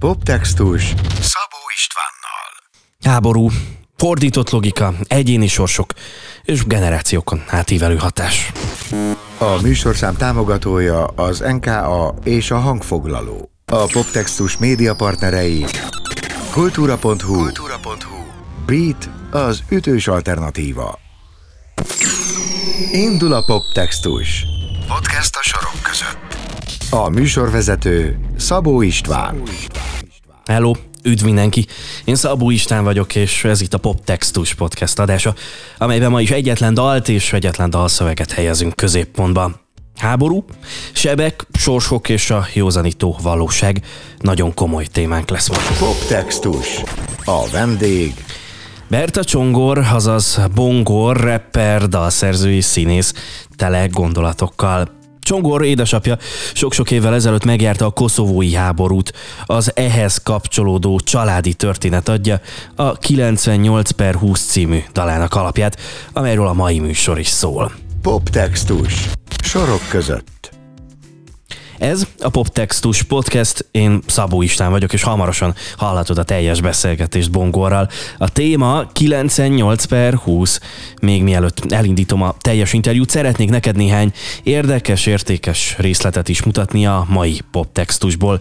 Poptextus Szabó Istvánnal Háború, fordított logika, egyéni sorsok és generációkon átívelő hatás. A műsorszám támogatója az NKA és a hangfoglaló. A Poptextus média partnerei kultúra.hu, kultúra.hu Beat az ütős alternatíva. Indul a Poptextus. Podcast a sorok között. A műsorvezető Szabó István. Hello, üdv mindenki! Én Szabó István vagyok, és ez itt a Poptextus podcast adása, amelyben ma is egyetlen dalt és egyetlen dalszöveget helyezünk középpontba. Háború, sebek, sorsok és a józanító valóság. Nagyon komoly témánk lesz ma. Poptextus. A vendég Berta Csongor, azaz Bongor, rapper, dalszerzői, színész, tele gondolatokkal. Csongor édesapja sok-sok évvel ezelőtt megjárta a koszovói háborút. Az ehhez kapcsolódó családi történet adja a 98 per 20 című dalának alapját, amelyről a mai műsor is szól. Poptextus. Sorok között. Ez a Poptextus Podcast, én Szabó István vagyok, és hamarosan hallhatod a teljes beszélgetést Bongorral. A téma 98 per 20. Még mielőtt elindítom a teljes interjút, szeretnék neked néhány érdekes, értékes részletet is mutatni a mai Poptextusból.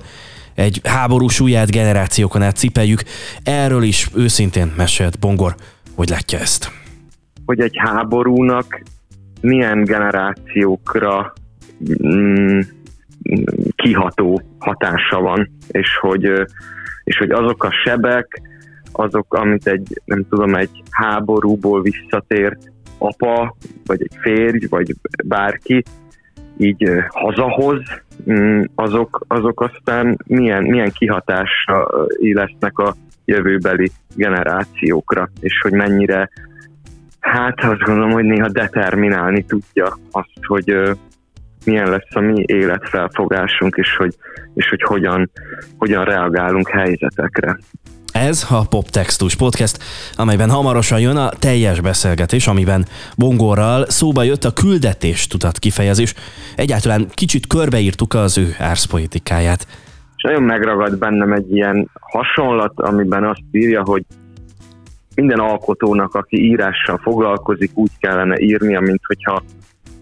Egy háború súlyát generációkon át cipeljük, erről is őszintén mesélt Bongor, hogy látja ezt. hogy egy háborúnak milyen generációkra mm, kiható hatása van, és hogy, és hogy azok a sebek, azok, amit egy, nem tudom, egy háborúból visszatért apa, vagy egy férj, vagy bárki így hazahoz, mm, azok, azok aztán milyen, milyen kihatással lesznek a jövőbeli generációkra, és hogy mennyire Hát azt gondolom, hogy néha determinálni tudja azt, hogy milyen lesz a mi életfelfogásunk, és hogy, és hogy hogyan, hogyan reagálunk helyzetekre. Ez a Poptextus Podcast, amelyben hamarosan jön a teljes beszélgetés, amiben Bongorral szóba jött a küldetés tudat kifejezés. Egyáltalán kicsit körbeírtuk az ő árszpolitikáját. És nagyon megragad bennem egy ilyen hasonlat, amiben azt írja, hogy minden alkotónak, aki írással foglalkozik, úgy kellene írnia, mint hogyha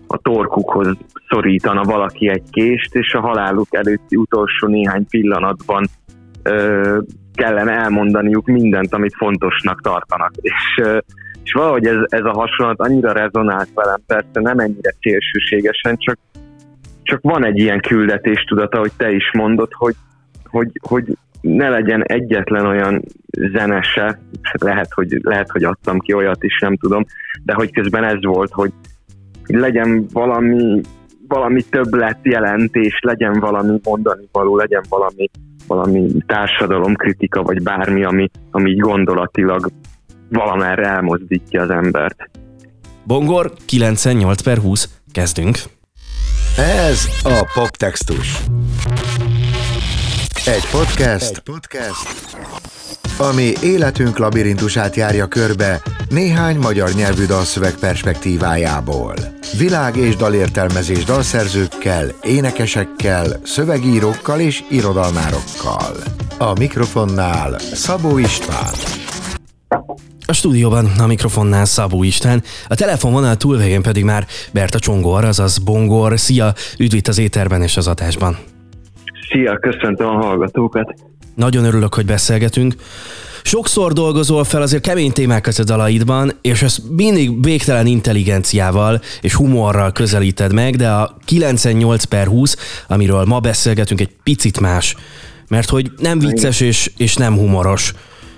a torkukhoz szorítana valaki egy kést, és a haláluk előtti utolsó néhány pillanatban ö, kellene elmondaniuk mindent, amit fontosnak tartanak. És, ö, és valahogy ez, ez a hasonlat annyira rezonált velem, persze nem ennyire szélsőségesen, csak, csak van egy ilyen küldetéstudata, hogy te is mondod, hogy, hogy, hogy ne legyen egyetlen olyan zenese, lehet hogy, lehet, hogy adtam ki olyat is, nem tudom, de hogy közben ez volt, hogy legyen valami, valami többlet jelentés, legyen valami mondani való, legyen valami, valami társadalomkritika, vagy bármi, ami, ami így gondolatilag valamerre elmozdítja az embert. Bongor 98 per 20. Kezdünk. Ez a Poptextus. Egy podcast, Egy podcast, ami életünk labirintusát járja körbe néhány magyar nyelvű dalszöveg perspektívájából. Világ és dalértelmezés dalszerzőkkel, énekesekkel, szövegírókkal és irodalmárokkal. A mikrofonnál Szabó István. A stúdióban a mikrofonnál Szabó István, a telefonvonal túlvégén pedig már Berta Csongor, azaz Bongor. Szia, üdv itt az éterben és az adásban. Szia, köszöntöm a hallgatókat! Nagyon örülök, hogy beszélgetünk. Sokszor dolgozol fel azért kemény témákat a dalaidban, és ezt mindig végtelen intelligenciával és humorral közelíted meg, de a 98 per 20, amiről ma beszélgetünk, egy picit más. Mert hogy nem vicces és, és nem humoros.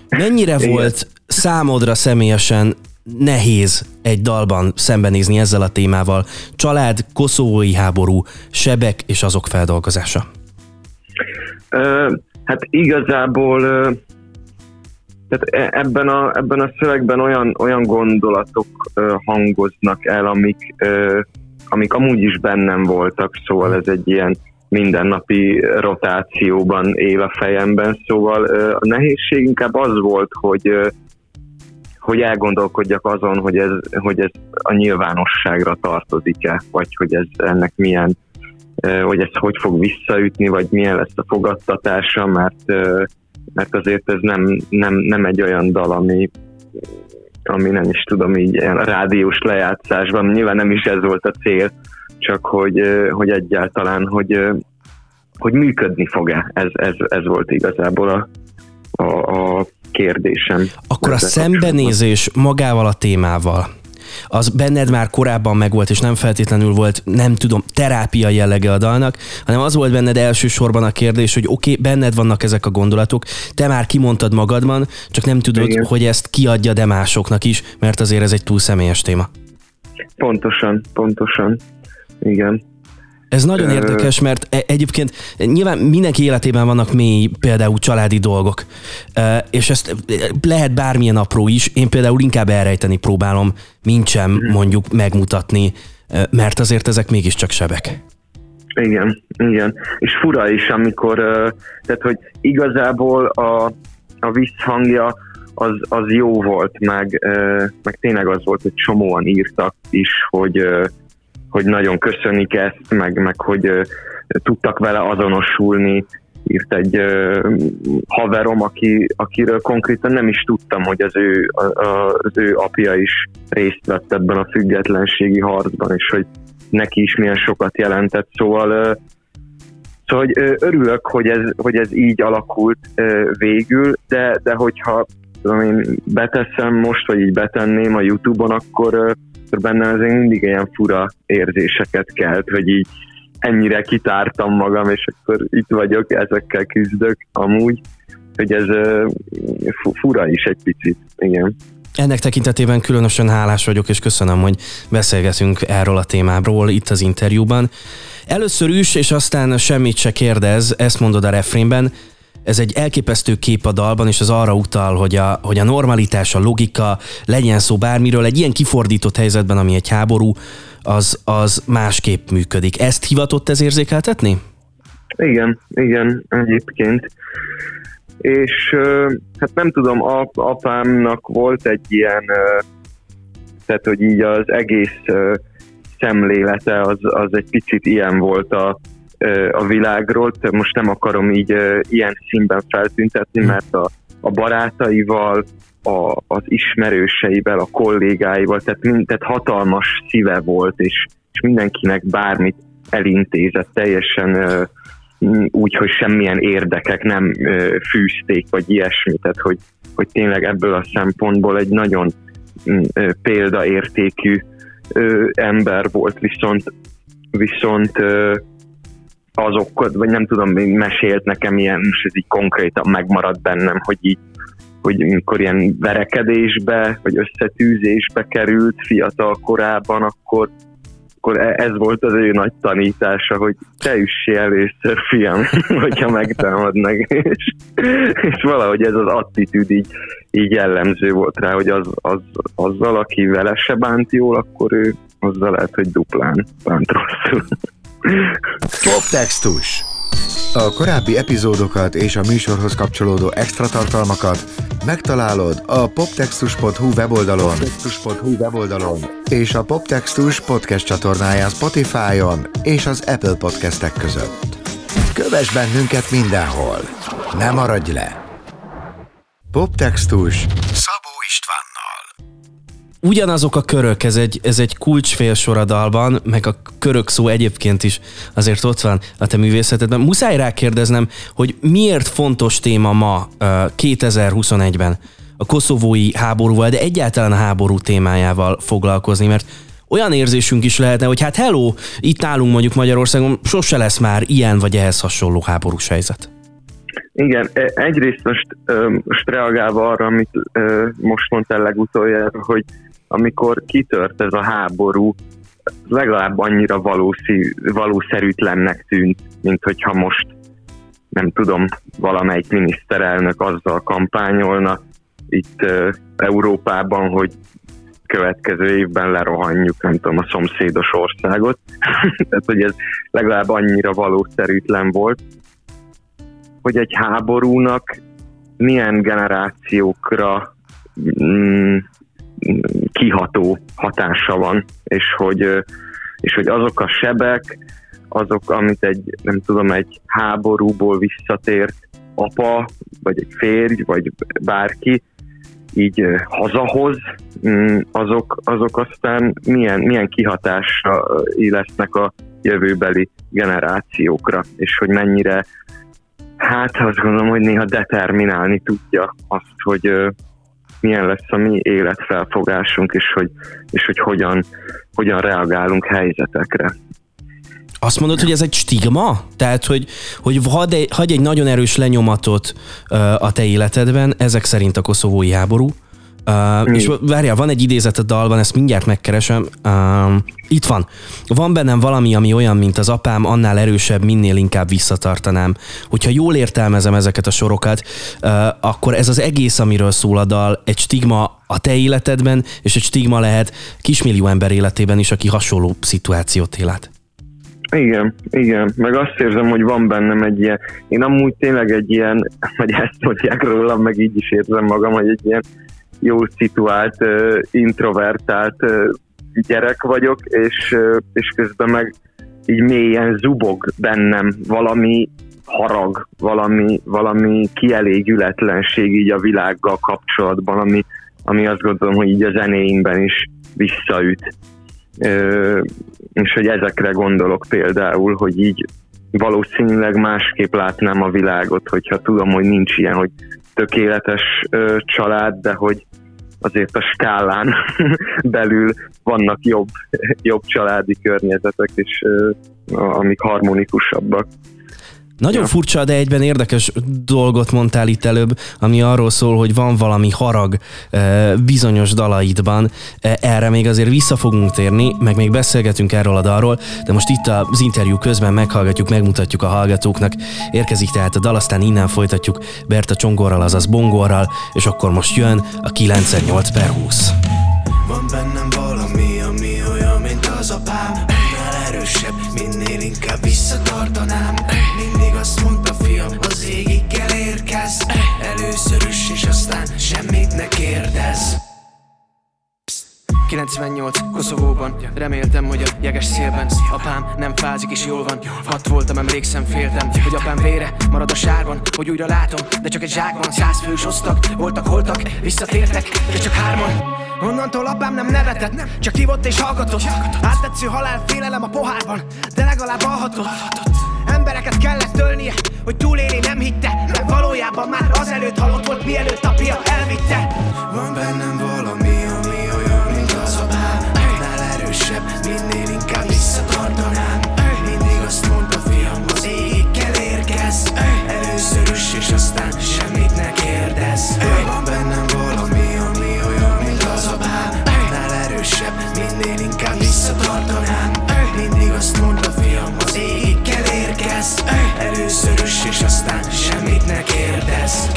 Mennyire Igen. volt számodra személyesen nehéz egy dalban szembenézni ezzel a témával? Család, koszovói háború, sebek és azok feldolgozása. Hát igazából tehát e- ebben a, ebben a szövegben olyan, olyan gondolatok hangoznak el, amik, amik amúgy is bennem voltak, szóval ez egy ilyen mindennapi rotációban él a fejemben, szóval a nehézség inkább az volt, hogy hogy elgondolkodjak azon, hogy ez, hogy ez a nyilvánosságra tartozik-e, vagy hogy ez ennek milyen hogy ez hogy fog visszaütni, vagy milyen lesz a fogadtatása, mert, mert azért ez nem, nem, nem egy olyan dal, ami, ami nem is tudom, így ilyen rádiós lejátszásban, nyilván nem is ez volt a cél, csak hogy, hogy egyáltalán, hogy, hogy működni fog-e, ez, ez, ez volt igazából a, a, a kérdésem. Akkor a szembenézés magával a témával, az benned már korábban megvolt, és nem feltétlenül volt, nem tudom, terápia jellege a dalnak, hanem az volt benned elsősorban a kérdés, hogy oké, okay, benned vannak ezek a gondolatok, te már kimondtad magadban, csak nem tudod, Igen. hogy ezt kiadja de másoknak is, mert azért ez egy túl személyes téma. Pontosan, pontosan. Igen. Ez nagyon érdekes, mert e- egyébként nyilván mindenki életében vannak mély, például családi dolgok, és ezt lehet bármilyen apró is, én például inkább elrejteni próbálom, mint sem mhm. mondjuk megmutatni, mert azért ezek mégiscsak sebek. Igen, igen. És fura is, amikor, tehát hogy igazából a, a visszhangja az, az jó volt, meg, meg tényleg az volt, hogy csomóan írtak is, hogy hogy nagyon köszönik ezt, meg, meg hogy tudtak vele azonosulni. Írt egy uh, haverom, aki, akiről konkrétan nem is tudtam, hogy az ő, a, az ő apja is részt vett ebben a függetlenségi harcban, és hogy neki is milyen sokat jelentett. Szóval uh, Szóval hogy örülök, hogy ez, hogy ez így alakult végül, de, de hogyha tudom én beteszem most, vagy így betenném a Youtube-on, akkor bennem azért mindig ilyen fura érzéseket kelt, hogy így ennyire kitártam magam, és akkor itt vagyok, ezekkel küzdök amúgy, hogy ez fura is egy picit, igen. Ennek tekintetében különösen hálás vagyok, és köszönöm, hogy beszélgetünk erről a témáról itt az interjúban. Először is, és aztán semmit se kérdez, ezt mondod a refrénben, ez egy elképesztő kép a dalban, és az arra utal, hogy a, hogy a normalitás, a logika, legyen szó bármiről, egy ilyen kifordított helyzetben, ami egy háború, az, az másképp működik. Ezt hivatott ez érzékeltetni? Igen, igen, egyébként. És hát nem tudom, ap, apámnak volt egy ilyen, tehát hogy így az egész szemlélete az, az egy picit ilyen volt a, a világról. Most nem akarom így ilyen színben feltüntetni, mert a, a barátaival, a, az ismerőseivel, a kollégáival, tehát, mind, tehát hatalmas szíve volt, és, és mindenkinek bármit elintézett teljesen úgy, hogy semmilyen érdekek nem fűzték, vagy ilyesmi, tehát hogy, hogy tényleg ebből a szempontból egy nagyon példaértékű ember volt, viszont viszont azok, vagy nem tudom, mesélt nekem ilyen, és ez így konkrétan megmaradt bennem, hogy így hogy mikor ilyen verekedésbe, vagy összetűzésbe került fiatal korában, akkor, akkor e- ez volt az ő nagy tanítása, hogy te üssél először, fiam, hogyha megtámadnak. és, és valahogy ez az attitűd így, így jellemző volt rá, hogy az, az, azzal, aki vele se bánt jól, akkor ő azzal lehet, hogy duplán bánt rosszul. Poptextus A korábbi epizódokat és a műsorhoz kapcsolódó extra tartalmakat megtalálod a poptextus.hu weboldalon, poptextus.hu weboldalon és a Poptextus podcast csatornáján Spotify-on és az Apple podcastek között. Kövess bennünket mindenhol! Ne maradj le! Poptextus Szabó ugyanazok a körök, ez egy, ez egy kulcsfélsor meg a körök szó egyébként is azért ott van a te művészetedben. Muszáj rákérdeznem, hogy miért fontos téma ma 2021-ben a koszovói háborúval, de egyáltalán a háború témájával foglalkozni, mert olyan érzésünk is lehetne, hogy hát hello, itt állunk mondjuk Magyarországon, sose lesz már ilyen vagy ehhez hasonló háborús helyzet. Igen, e, egyrészt most, most reagálva arra, amit most mondtál legutoljára, hogy amikor kitört ez a háború, legalább annyira valószí, valószerűtlennek tűnt, mint hogyha most nem tudom, valamelyik miniszterelnök azzal kampányolna itt uh, Európában, hogy következő évben lerohanjuk, nem tudom, a szomszédos országot. Tehát, hogy ez legalább annyira valószerűtlen volt, hogy egy háborúnak milyen generációkra mm, kiható hatása van, és hogy, és hogy azok a sebek, azok, amit egy, nem tudom, egy háborúból visszatért apa, vagy egy férj, vagy bárki így hazahoz, mm, azok, azok aztán milyen, milyen kihatásra lesznek a jövőbeli generációkra, és hogy mennyire, hát azt gondolom, hogy néha determinálni tudja azt, hogy milyen lesz a mi életfelfogásunk, és hogy, és hogy hogyan, hogyan reagálunk helyzetekre. Azt mondod, hogy ez egy stigma? Tehát, hogy, hogy hagy, egy, hagy egy nagyon erős lenyomatot a te életedben, ezek szerint a koszovói háború, Uh, és várjál, van egy idézet a dalban, ezt mindjárt megkeresem. Uh, itt van. Van bennem valami, ami olyan, mint az apám, annál erősebb, minél inkább visszatartanám. Hogyha jól értelmezem ezeket a sorokat, uh, akkor ez az egész, amiről szól a dal, egy stigma a te életedben, és egy stigma lehet kismillió ember életében is, aki hasonló szituációt élet. Igen, igen, meg azt érzem, hogy van bennem egy ilyen, én amúgy tényleg egy ilyen, vagy ezt mondják rólam, meg így is érzem magam, hogy egy ilyen jól szituált, introvertált gyerek vagyok, és, és közben meg így mélyen zubog bennem valami harag, valami, valami kielégületlenség így a világgal kapcsolatban, ami, ami azt gondolom, hogy így a zenéimben is visszaüt. Ö, és hogy ezekre gondolok például, hogy így valószínűleg másképp látnám a világot, hogyha tudom, hogy nincs ilyen, hogy tökéletes ö, család, de hogy azért a skálán belül vannak jobb, jobb családi környezetek, és amik harmonikusabbak. Nagyon ja. furcsa, de egyben érdekes dolgot mondtál itt előbb, ami arról szól, hogy van valami harag bizonyos dalaidban. Erre még azért vissza fogunk térni, meg még beszélgetünk erről a dalról, de most itt az interjú közben meghallgatjuk, megmutatjuk a hallgatóknak. Érkezik tehát a dal, aztán innen folytatjuk Berta Csongorral, azaz Bongorral, és akkor most jön a 98 per 20. Van bennem valami, Először is, és aztán semmit ne kérdez 98 Koszovóban. Reméltem, hogy a jeges szélben Apám nem fázik és jól van. Hat voltam, emlékszem, féltem Hogy apám vére marad a sárban Hogy újra látom, de csak egy zsákban. Száz fős osztak, voltak, holtak Visszatértek, de csak hárman. Onnantól apám nem nevetett Csak hívott és hallgatott. Áttetsző halál félelem a pohárban De legalább alhatott Embereket kellett tölnie, hogy túlélni nem hitte Mert valójában már azelőtt halott volt, mielőtt apja elvitte. Van bennem valami, ami olyan, mint az apám Nál erősebb, minél inkább visszatartanám. Mindig azt mondta fiam, az égig kell érkez Először is, és aztán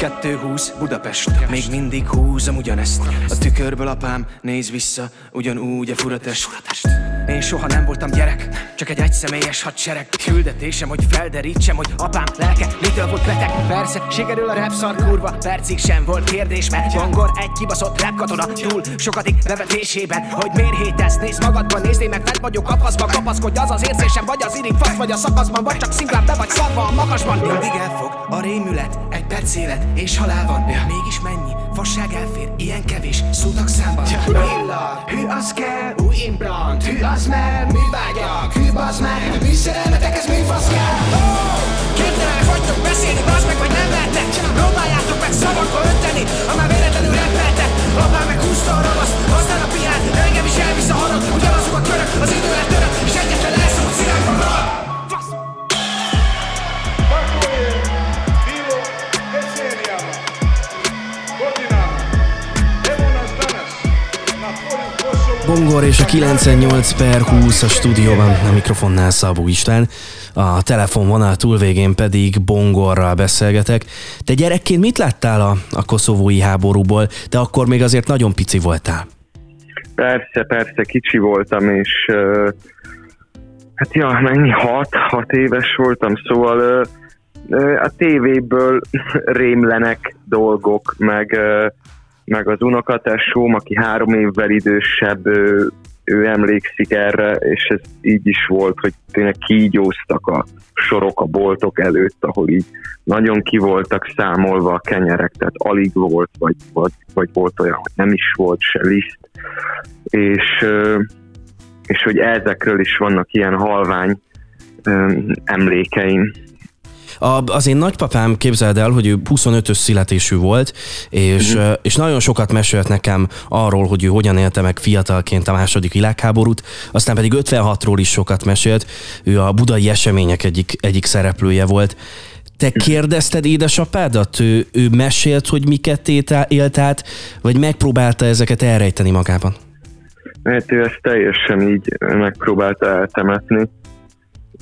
220 Budapest, még mindig húzom ugyanezt. A tükörből apám néz vissza, ugyanúgy a furatest. Én soha nem voltam gyerek, csak egy egyszemélyes hadsereg. Küldetésem, hogy felderítsem, hogy apám lelke mitől volt beteg. Persze, sikerül a rap szar kurva, percig sem volt kérdés Mert Bangor egy kibaszott rap katona túl sokadik bevetésében. Hogy miért hétesz, nézd magadban, nézd meg fent vagyok kapaszba Kapaszkodj az az érzésem, vagy az irik fasz, vagy a szakaszban Vagy csak szimplán be vagy szarva a magasban. Mindig elfog a rémület, egy perc élet és halál van. Ja. Mégis mennyi? Fasság elfér, ilyen kevés. Szótak számban. Ja. Illat, hű az kell, új implant. Hű az mer, mi vágyak, hű bazd meg. Mi szerelmetek, ez mi fasz kell oh! Képtelenek vagytok beszélni, bazd meg, vagy nem lehetnek Próbáljátok meg szavakba önteni, ha már véletlenül repeltek. Apám meg húzta a ravaszt, aztán a piát Engem is elvisz a harag, ugyanazok a körök Az idő lett Bongor és a 98 per 20 a stúdióban, a mikrofonnál Szabó István, a telefonvonal túlvégén pedig Bongorral beszélgetek. Te gyerekként mit láttál a, a koszovói háborúból? De akkor még azért nagyon pici voltál. Persze, persze, kicsi voltam, és uh, hát ja, mennyi, hat, hat éves voltam, szóval uh, a tévéből rémlenek dolgok, meg uh, meg az unokatesóm, aki három évvel idősebb, ő emlékszik erre, és ez így is volt, hogy tényleg kígyóztak a sorok a boltok előtt, ahol így nagyon ki voltak számolva a kenyerek, tehát alig volt, vagy, vagy, vagy volt olyan, hogy nem is volt se liszt, és, és hogy ezekről is vannak ilyen halvány emlékeim. A, az én nagypapám, képzeld el, hogy ő 25-ös születésű volt, és, uh-huh. és nagyon sokat mesélt nekem arról, hogy ő hogyan élte meg fiatalként a második világháborút, aztán pedig 56-ról is sokat mesélt, ő a budai események egyik, egyik szereplője volt. Te kérdezted édesapádat? Ő, ő mesélt, hogy miket élt át, vagy megpróbálta ezeket elrejteni magában? Hát ő ezt teljesen így megpróbálta eltemetni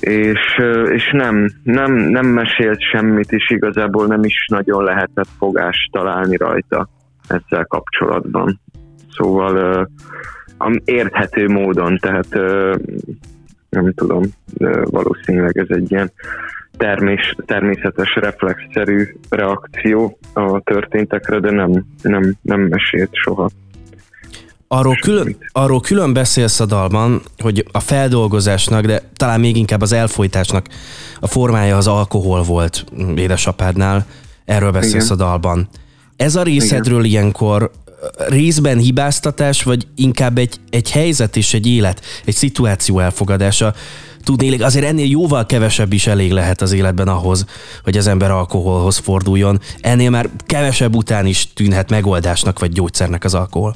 és, és nem, nem, nem mesélt semmit, és igazából nem is nagyon lehetett fogást találni rajta ezzel kapcsolatban. Szóval érthető módon, tehát nem tudom, valószínűleg ez egy ilyen termés, természetes, reflexzerű reakció a történtekre, de nem, nem, nem mesélt soha. Arról külön, arról külön beszélsz a dalban, hogy a feldolgozásnak, de talán még inkább az elfolytásnak a formája az alkohol volt édesapádnál. Erről beszélsz Igen. a dalban. Ez a részedről Igen. ilyenkor részben hibáztatás, vagy inkább egy, egy helyzet és egy élet, egy szituáció elfogadása? Tudnélik, azért ennél jóval kevesebb is elég lehet az életben ahhoz, hogy az ember alkoholhoz forduljon. Ennél már kevesebb után is tűnhet megoldásnak vagy gyógyszernek az alkohol.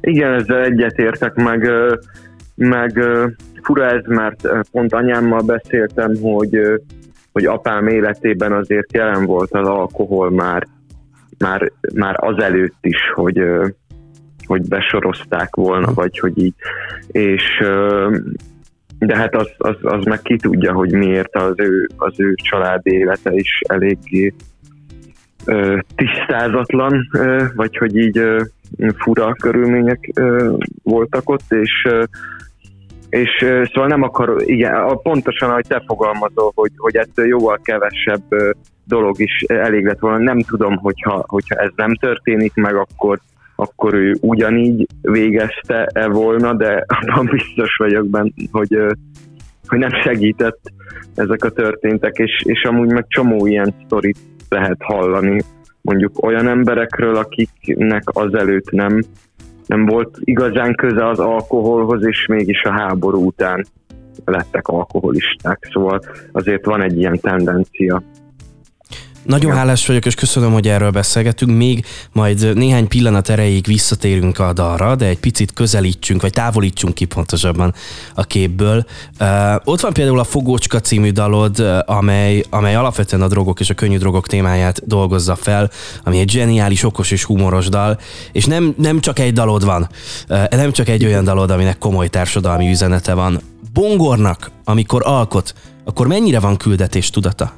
Igen, ezzel egyetértek, meg, meg fura ez, mert pont anyámmal beszéltem, hogy, hogy apám életében azért jelen volt az alkohol már, már, már azelőtt is, hogy, hogy besorozták volna, vagy hogy így. És de hát az, az, az meg ki tudja, hogy miért az ő, az ő család élete is eléggé tisztázatlan, vagy hogy így fura körülmények voltak ott, és és szóval nem akar, igen, pontosan, ahogy te fogalmazol, hogy, hogy ettől jóval kevesebb dolog is elég lett volna. Nem tudom, hogyha, hogyha ez nem történik meg, akkor, akkor ő ugyanígy végezte-e volna, de abban biztos vagyok benne, hogy, hogy nem segített ezek a történtek, és, és amúgy meg csomó ilyen sztorit lehet hallani mondjuk olyan emberekről, akiknek azelőtt nem, nem volt igazán köze az alkoholhoz, és mégis a háború után lettek alkoholisták. Szóval azért van egy ilyen tendencia. Nagyon hálás vagyok, és köszönöm, hogy erről beszélgetünk. Még majd néhány pillanat erejéig visszatérünk a dalra, de egy picit közelítsünk, vagy távolítsunk ki pontosabban a képből. Uh, ott van például a Fogócska című dalod, amely, amely alapvetően a drogok és a könnyű drogok témáját dolgozza fel, ami egy zseniális, okos és humoros dal, és nem, nem csak egy dalod van, uh, nem csak egy olyan dalod, aminek komoly társadalmi üzenete van. Bongornak, amikor alkot, akkor mennyire van küldetés tudata?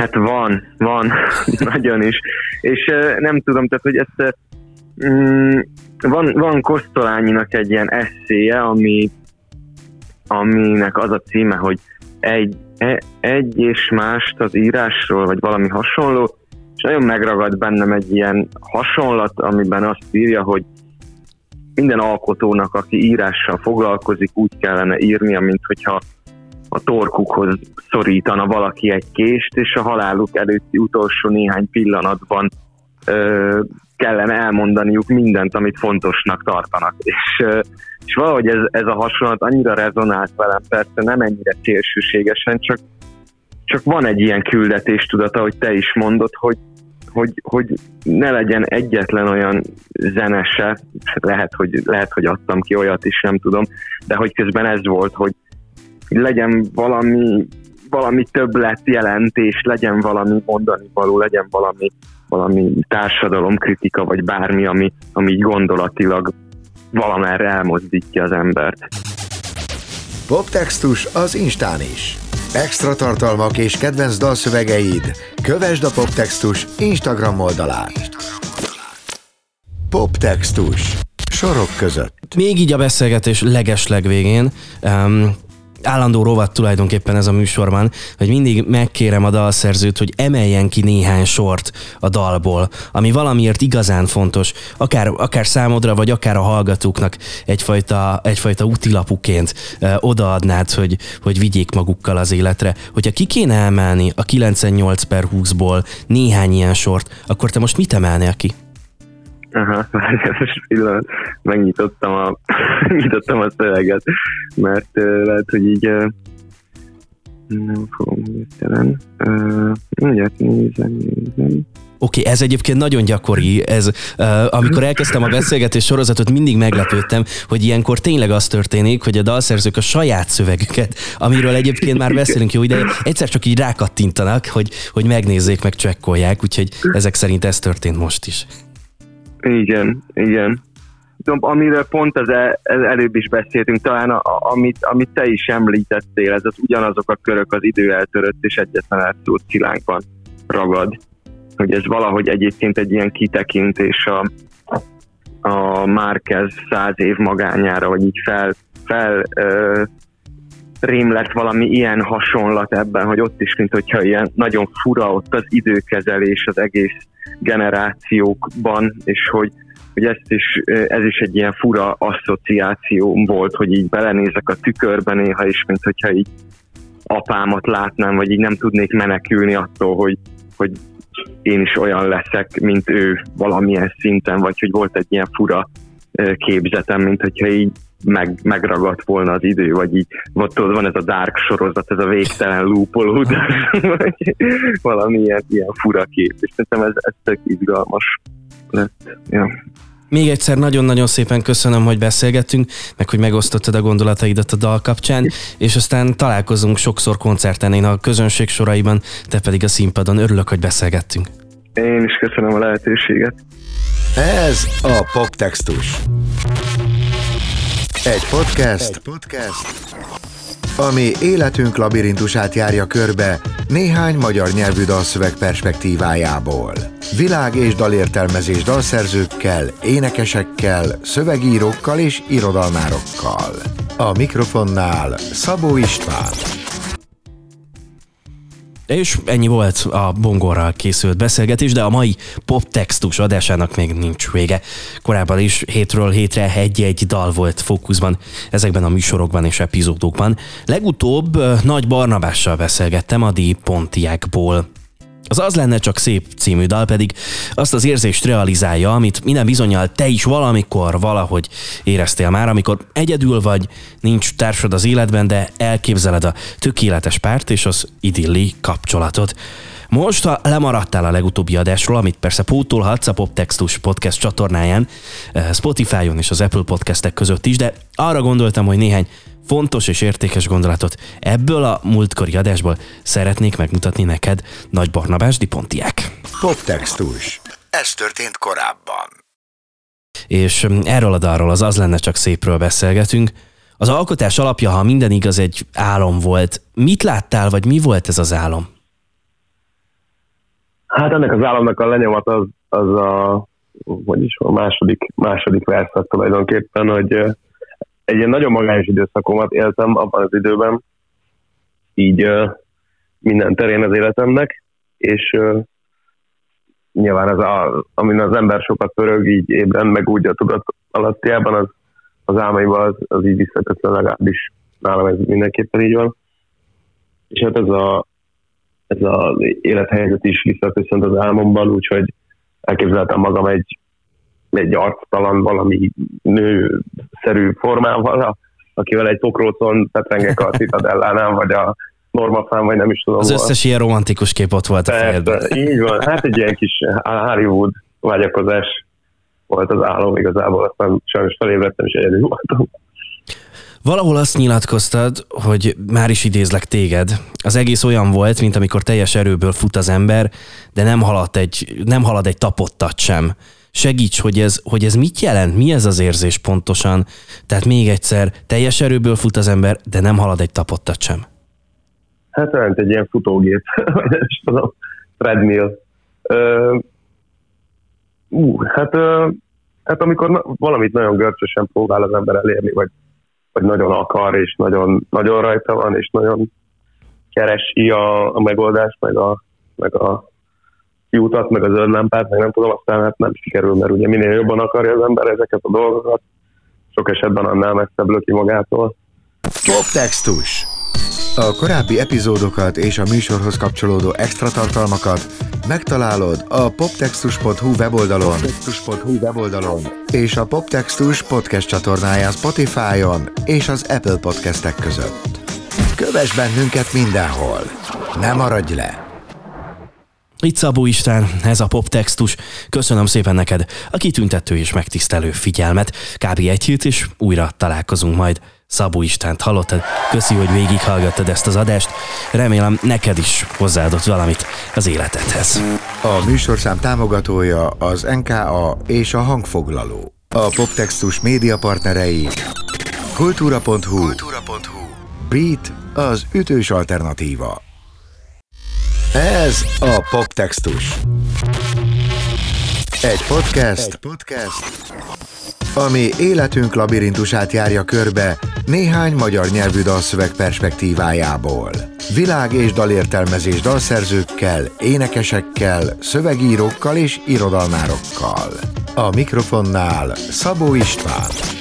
Hát van, van, nagyon is. És nem tudom, tehát, hogy ezt mm, van, van Kosztolányinak egy ilyen eszéje, ami, aminek az a címe, hogy egy, e, egy és mást az írásról, vagy valami hasonló, és nagyon megragad bennem egy ilyen hasonlat, amiben azt írja, hogy minden alkotónak, aki írással foglalkozik, úgy kellene írnia, mint hogyha a torkukhoz szorítana valaki egy kést, és a haláluk előtti utolsó néhány pillanatban ö, kellene elmondaniuk mindent, amit fontosnak tartanak. És, ö, és valahogy ez, ez a hasonlat annyira rezonált velem, persze nem ennyire szélsőségesen, csak, csak van egy ilyen küldetés tudata, hogy te is mondod, hogy, hogy, hogy ne legyen egyetlen olyan zenese, lehet hogy, lehet, hogy adtam ki olyat is, nem tudom, de hogy közben ez volt, hogy legyen valami, valami többlet jelentés, legyen valami mondani való, legyen valami, valami társadalomkritika, vagy bármi, ami, ami gondolatilag valamerre elmozdítja az embert. Poptextus az Instán is. Extra tartalmak és kedvenc dalszövegeid. Kövesd a Poptextus Instagram oldalát. Poptextus. Sorok között. Még így a beszélgetés legesleg végén. Um, állandó rovat tulajdonképpen ez a műsorban, hogy mindig megkérem a dalszerzőt, hogy emeljen ki néhány sort a dalból, ami valamiért igazán fontos, akár, akár számodra, vagy akár a hallgatóknak egyfajta, egyfajta útilapuként ö, odaadnád, hogy, hogy vigyék magukkal az életre. Hogyha ki kéne emelni a 98 per 20-ból néhány ilyen sort, akkor te most mit emelnél ki? Aha, most pillanat, megnyitottam a, megnyitottam a szöveget, mert uh, lehet, hogy így uh, nem fogom hirtelen. Uh, mindjárt nézem. Oké, okay, ez egyébként nagyon gyakori, ez, uh, amikor elkezdtem a beszélgetés sorozatot, mindig meglepődtem, hogy ilyenkor tényleg az történik, hogy a dalszerzők a saját szövegüket, amiről egyébként már beszélünk jó ideje, egyszer csak így rákattintanak, hogy, hogy megnézzék, meg csekkolják, úgyhogy ezek szerint ez történt most is. Igen, igen. Amiről pont az el, előbb is beszéltünk, talán a, amit, amit te is említettél, ez az ugyanazok a körök az idő eltörött és egyetlen elszólt szilánkban ragad. Hogy ez valahogy egyébként egy ilyen kitekintés a, a Márkez száz év magányára, hogy így fel, fel rém lett valami ilyen hasonlat ebben, hogy ott is, mint hogyha ilyen nagyon fura ott az időkezelés az egész generációkban, és hogy, hogy ezt is, ez is egy ilyen fura asszociáció volt, hogy így belenézek a tükörbe néha is, mint hogyha így apámat látnám, vagy így nem tudnék menekülni attól, hogy, hogy én is olyan leszek, mint ő valamilyen szinten, vagy hogy volt egy ilyen fura képzetem, mint hogyha így meg, megragadt volna az idő, vagy így vagy tudod, van ez a Dark sorozat, ez a végtelen lúpolódás, vagy valami ilyen, ilyen fura kép, és szerintem ez, ez tök izgalmas lett. Ja. Még egyszer nagyon-nagyon szépen köszönöm, hogy beszélgettünk, meg hogy megosztottad a gondolataidat a dal kapcsán, és aztán találkozunk sokszor koncerten, én a közönség soraiban, te pedig a színpadon. Örülök, hogy beszélgettünk. Én is köszönöm a lehetőséget. Ez a Poptextus. Egy podcast, Egy podcast, ami életünk labirintusát járja körbe néhány magyar nyelvű dalszöveg perspektívájából. Világ és dalértelmezés dalszerzőkkel, énekesekkel, szövegírókkal és irodalmárokkal. A mikrofonnál Szabó István. És ennyi volt a bongorral készült beszélgetés, de a mai poptextus adásának még nincs vége. Korábban is hétről hétre egy-egy dal volt fókuszban ezekben a műsorokban és epizódokban. Legutóbb Nagy Barnabással beszélgettem a Di Pontiákból. Az Az lenne csak szép című dal pedig azt az érzést realizálja, amit minden bizonyal te is valamikor valahogy éreztél már, amikor egyedül vagy, nincs társad az életben, de elképzeled a tökéletes párt és az idilli kapcsolatot. Most, ha lemaradtál a legutóbbi adásról, amit persze pótolhatsz a Poptextus podcast csatornáján, Spotify-on és az Apple podcastek között is, de arra gondoltam, hogy néhány fontos és értékes gondolatot ebből a múltkori adásból szeretnék megmutatni neked Nagy Barnabás Dipontiák. Poptextus. Ez történt korábban. És erről a dalról, az az lenne csak szépről beszélgetünk. Az alkotás alapja, ha minden igaz, egy álom volt. Mit láttál, vagy mi volt ez az álom? Hát ennek az álomnak a lenyomat az, az a, hogy a második, második verszak tulajdonképpen, hogy egy ilyen nagyon magányos időszakomat éltem abban az időben, így minden terén az életemnek, és nyilván az, a, amin az ember sokat pörög, így ébren, meg úgy a tudat alattiában, az, az álmaiban az, az így visszaköszön legalábbis nálam ez mindenképpen így van. És hát ez a ez az élethelyzet is visszaköszönt az álmomban, úgyhogy elképzeltem magam egy egy arctalan valami nőszerű formával, akivel egy pokrócon petrengek a Citadellánál, vagy a Normafán, vagy nem is tudom. Az összes ilyen romantikus kép ott volt a fejedben. Így van, hát egy ilyen kis Hollywood vágyakozás volt az álom igazából, aztán sajnos felébredtem, és egyedül voltam. Valahol azt nyilatkoztad, hogy már is idézlek téged. Az egész olyan volt, mint amikor teljes erőből fut az ember, de nem halad egy, nem halad egy tapottat sem segíts, hogy ez, hogy ez mit jelent, mi ez az érzés pontosan. Tehát még egyszer, teljes erőből fut az ember, de nem halad egy tapottat sem. Hát olyan, egy ilyen futógép, nem is tudom, treadmill. Uh, hát, hát amikor valamit nagyon görcsösen próbál az ember elérni, vagy vagy nagyon akar, és nagyon, nagyon rajta van, és nagyon keresi a, a megoldást, meg a, meg a kiutat, meg a zöld lámpát, meg nem tudom, aztán hát nem sikerül, mert ugye minél jobban akarja az ember ezeket a dolgokat, sok esetben annál messzebb löki magától. Poptextus. A korábbi epizódokat és a műsorhoz kapcsolódó extra tartalmakat megtalálod a poptextus.hu weboldalon, poptextus.hu weboldalon és a Poptextus podcast csatornáján Spotify-on és az Apple podcastek között. Kövess bennünket mindenhol! Ne maradj le! Itt Szabó István, ez a poptextus. Köszönöm szépen neked a kitüntető és megtisztelő figyelmet. Kb. egy hét, és újra találkozunk majd. Szabó Istvánt hallottad. Köszi, hogy végighallgattad ezt az adást. Remélem neked is hozzáadott valamit az életedhez. A műsorszám támogatója az NKA és a hangfoglaló. A Poptextus média partnerei kultúra.hu, kultúra.hu Beat az ütős alternatíva. Ez a Poptextus. Egy podcast, Egy podcast, ami életünk labirintusát járja körbe néhány magyar nyelvű dalszöveg perspektívájából. Világ és dalértelmezés dalszerzőkkel, énekesekkel, szövegírókkal és irodalmárokkal. A mikrofonnál Szabó István.